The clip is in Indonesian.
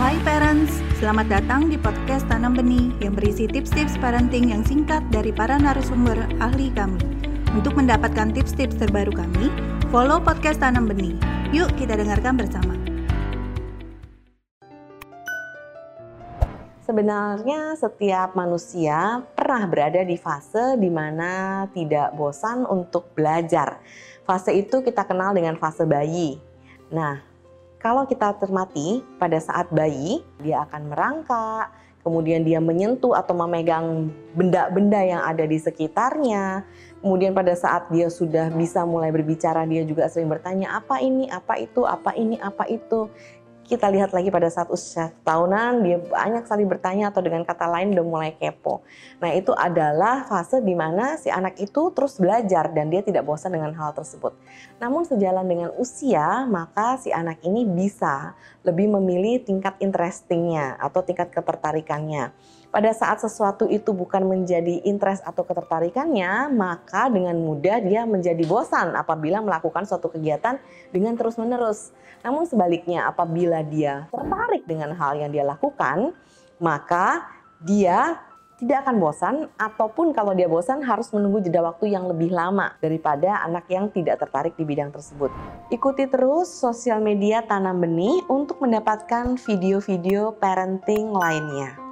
Hai parents, selamat datang di podcast Tanam Benih yang berisi tips-tips parenting yang singkat dari para narasumber ahli kami. Untuk mendapatkan tips-tips terbaru kami, follow podcast Tanam Benih. Yuk kita dengarkan bersama. Sebenarnya setiap manusia pernah berada di fase di mana tidak bosan untuk belajar. Fase itu kita kenal dengan fase bayi. Nah, kalau kita cermati pada saat bayi, dia akan merangkak, kemudian dia menyentuh atau memegang benda-benda yang ada di sekitarnya. Kemudian pada saat dia sudah bisa mulai berbicara, dia juga sering bertanya, apa ini, apa itu, apa ini, apa itu kita lihat lagi pada saat usia tahunan dia banyak sekali bertanya atau dengan kata lain udah mulai kepo. Nah itu adalah fase di mana si anak itu terus belajar dan dia tidak bosan dengan hal tersebut. Namun sejalan dengan usia maka si anak ini bisa lebih memilih tingkat interestingnya atau tingkat ketertarikannya pada saat sesuatu itu bukan menjadi interest atau ketertarikannya, maka dengan mudah dia menjadi bosan apabila melakukan suatu kegiatan dengan terus-menerus. Namun sebaliknya, apabila dia tertarik dengan hal yang dia lakukan, maka dia tidak akan bosan ataupun kalau dia bosan harus menunggu jeda waktu yang lebih lama daripada anak yang tidak tertarik di bidang tersebut. Ikuti terus sosial media Tanam Benih untuk mendapatkan video-video parenting lainnya.